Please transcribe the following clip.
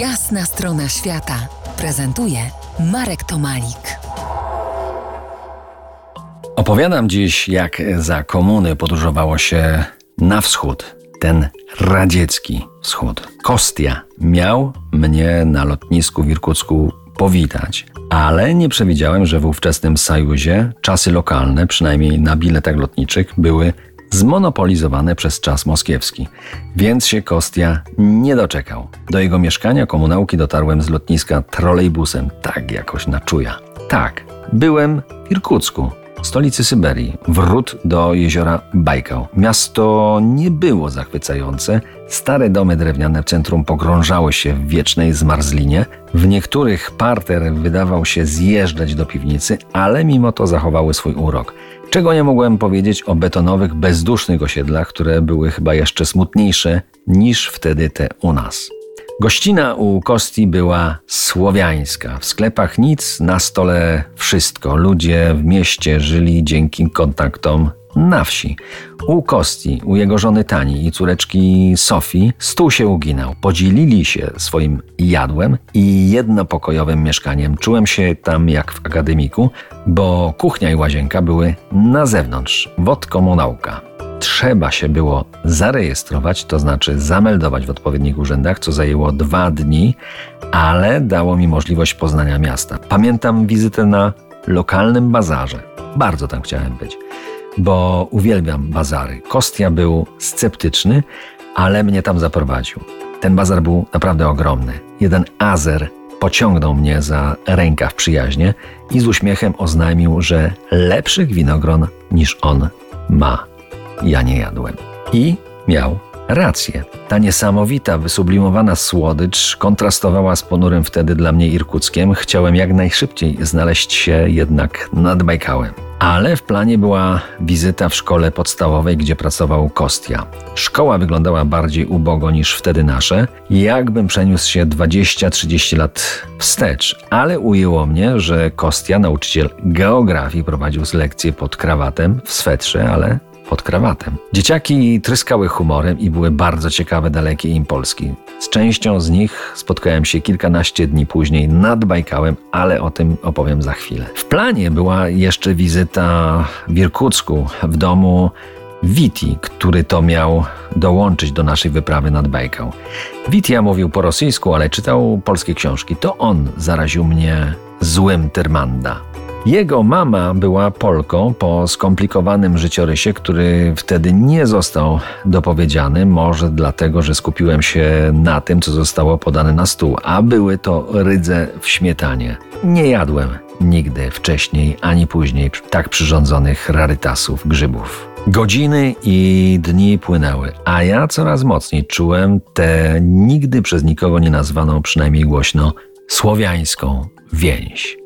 Jasna strona świata prezentuje Marek Tomalik. Opowiadam dziś, jak za komuny podróżowało się na wschód, ten radziecki wschód. Kostia miał mnie na lotnisku w Irkucku powitać, ale nie przewidziałem, że w ówczesnym Sajuzie czasy lokalne, przynajmniej na biletach lotniczych, były zmonopolizowane przez czas moskiewski, więc się Kostia nie doczekał. Do jego mieszkania komunałki dotarłem z lotniska trolejbusem, tak jakoś na czuja. Tak, byłem w Irkucku, stolicy Syberii, wrót do jeziora Bajkał. Miasto nie było zachwycające. Stare domy drewniane w centrum pogrążały się w wiecznej zmarzlinie. W niektórych parter wydawał się zjeżdżać do piwnicy, ale mimo to zachowały swój urok. Czego nie mogłem powiedzieć o betonowych, bezdusznych osiedlach, które były chyba jeszcze smutniejsze niż wtedy te u nas. Gościna u Kosti była słowiańska. W sklepach nic, na stole wszystko. Ludzie w mieście żyli dzięki kontaktom na wsi. U Kosti, u jego żony Tani i córeczki Sofii stół się uginał. Podzielili się swoim jadłem i jednopokojowym mieszkaniem. Czułem się tam jak w akademiku, bo kuchnia i łazienka były na zewnątrz, wod komunałka. Trzeba się było zarejestrować, to znaczy zameldować w odpowiednich urzędach, co zajęło dwa dni, ale dało mi możliwość poznania miasta. Pamiętam wizytę na lokalnym bazarze. Bardzo tam chciałem być bo uwielbiam bazary. Kostia był sceptyczny, ale mnie tam zaprowadził. Ten bazar był naprawdę ogromny. Jeden Azer pociągnął mnie za rękaw przyjaźnie i z uśmiechem oznajmił, że lepszych winogron niż on ma. Ja nie jadłem. I miał rację. Ta niesamowita, wysublimowana słodycz kontrastowała z ponurym wtedy dla mnie Irkuckiem. Chciałem jak najszybciej znaleźć się jednak nad Bajkałem. Ale w planie była wizyta w szkole podstawowej, gdzie pracował Kostia. Szkoła wyglądała bardziej ubogo niż wtedy nasze, jakbym przeniósł się 20-30 lat wstecz, ale ujęło mnie, że Kostia, nauczyciel geografii, prowadził lekcje pod krawatem, w swetrze, ale pod krawatem. Dzieciaki tryskały humorem i były bardzo ciekawe dalekie im Polski. Z częścią z nich spotkałem się kilkanaście dni później nad Bajkałem, ale o tym opowiem za chwilę. W planie była jeszcze wizyta w Irkucku, w domu Witi, który to miał dołączyć do naszej wyprawy nad Bajkał. Witia mówił po rosyjsku, ale czytał polskie książki. To on zaraził mnie złym Tyrmanda. Jego mama była Polką po skomplikowanym życiorysie, który wtedy nie został dopowiedziany, może dlatego, że skupiłem się na tym, co zostało podane na stół, a były to rydze w śmietanie. Nie jadłem nigdy wcześniej ani później tak przyrządzonych rarytasów, grzybów. Godziny i dni płynęły, a ja coraz mocniej czułem tę nigdy przez nikogo nie nazwaną, przynajmniej głośno, słowiańską więź.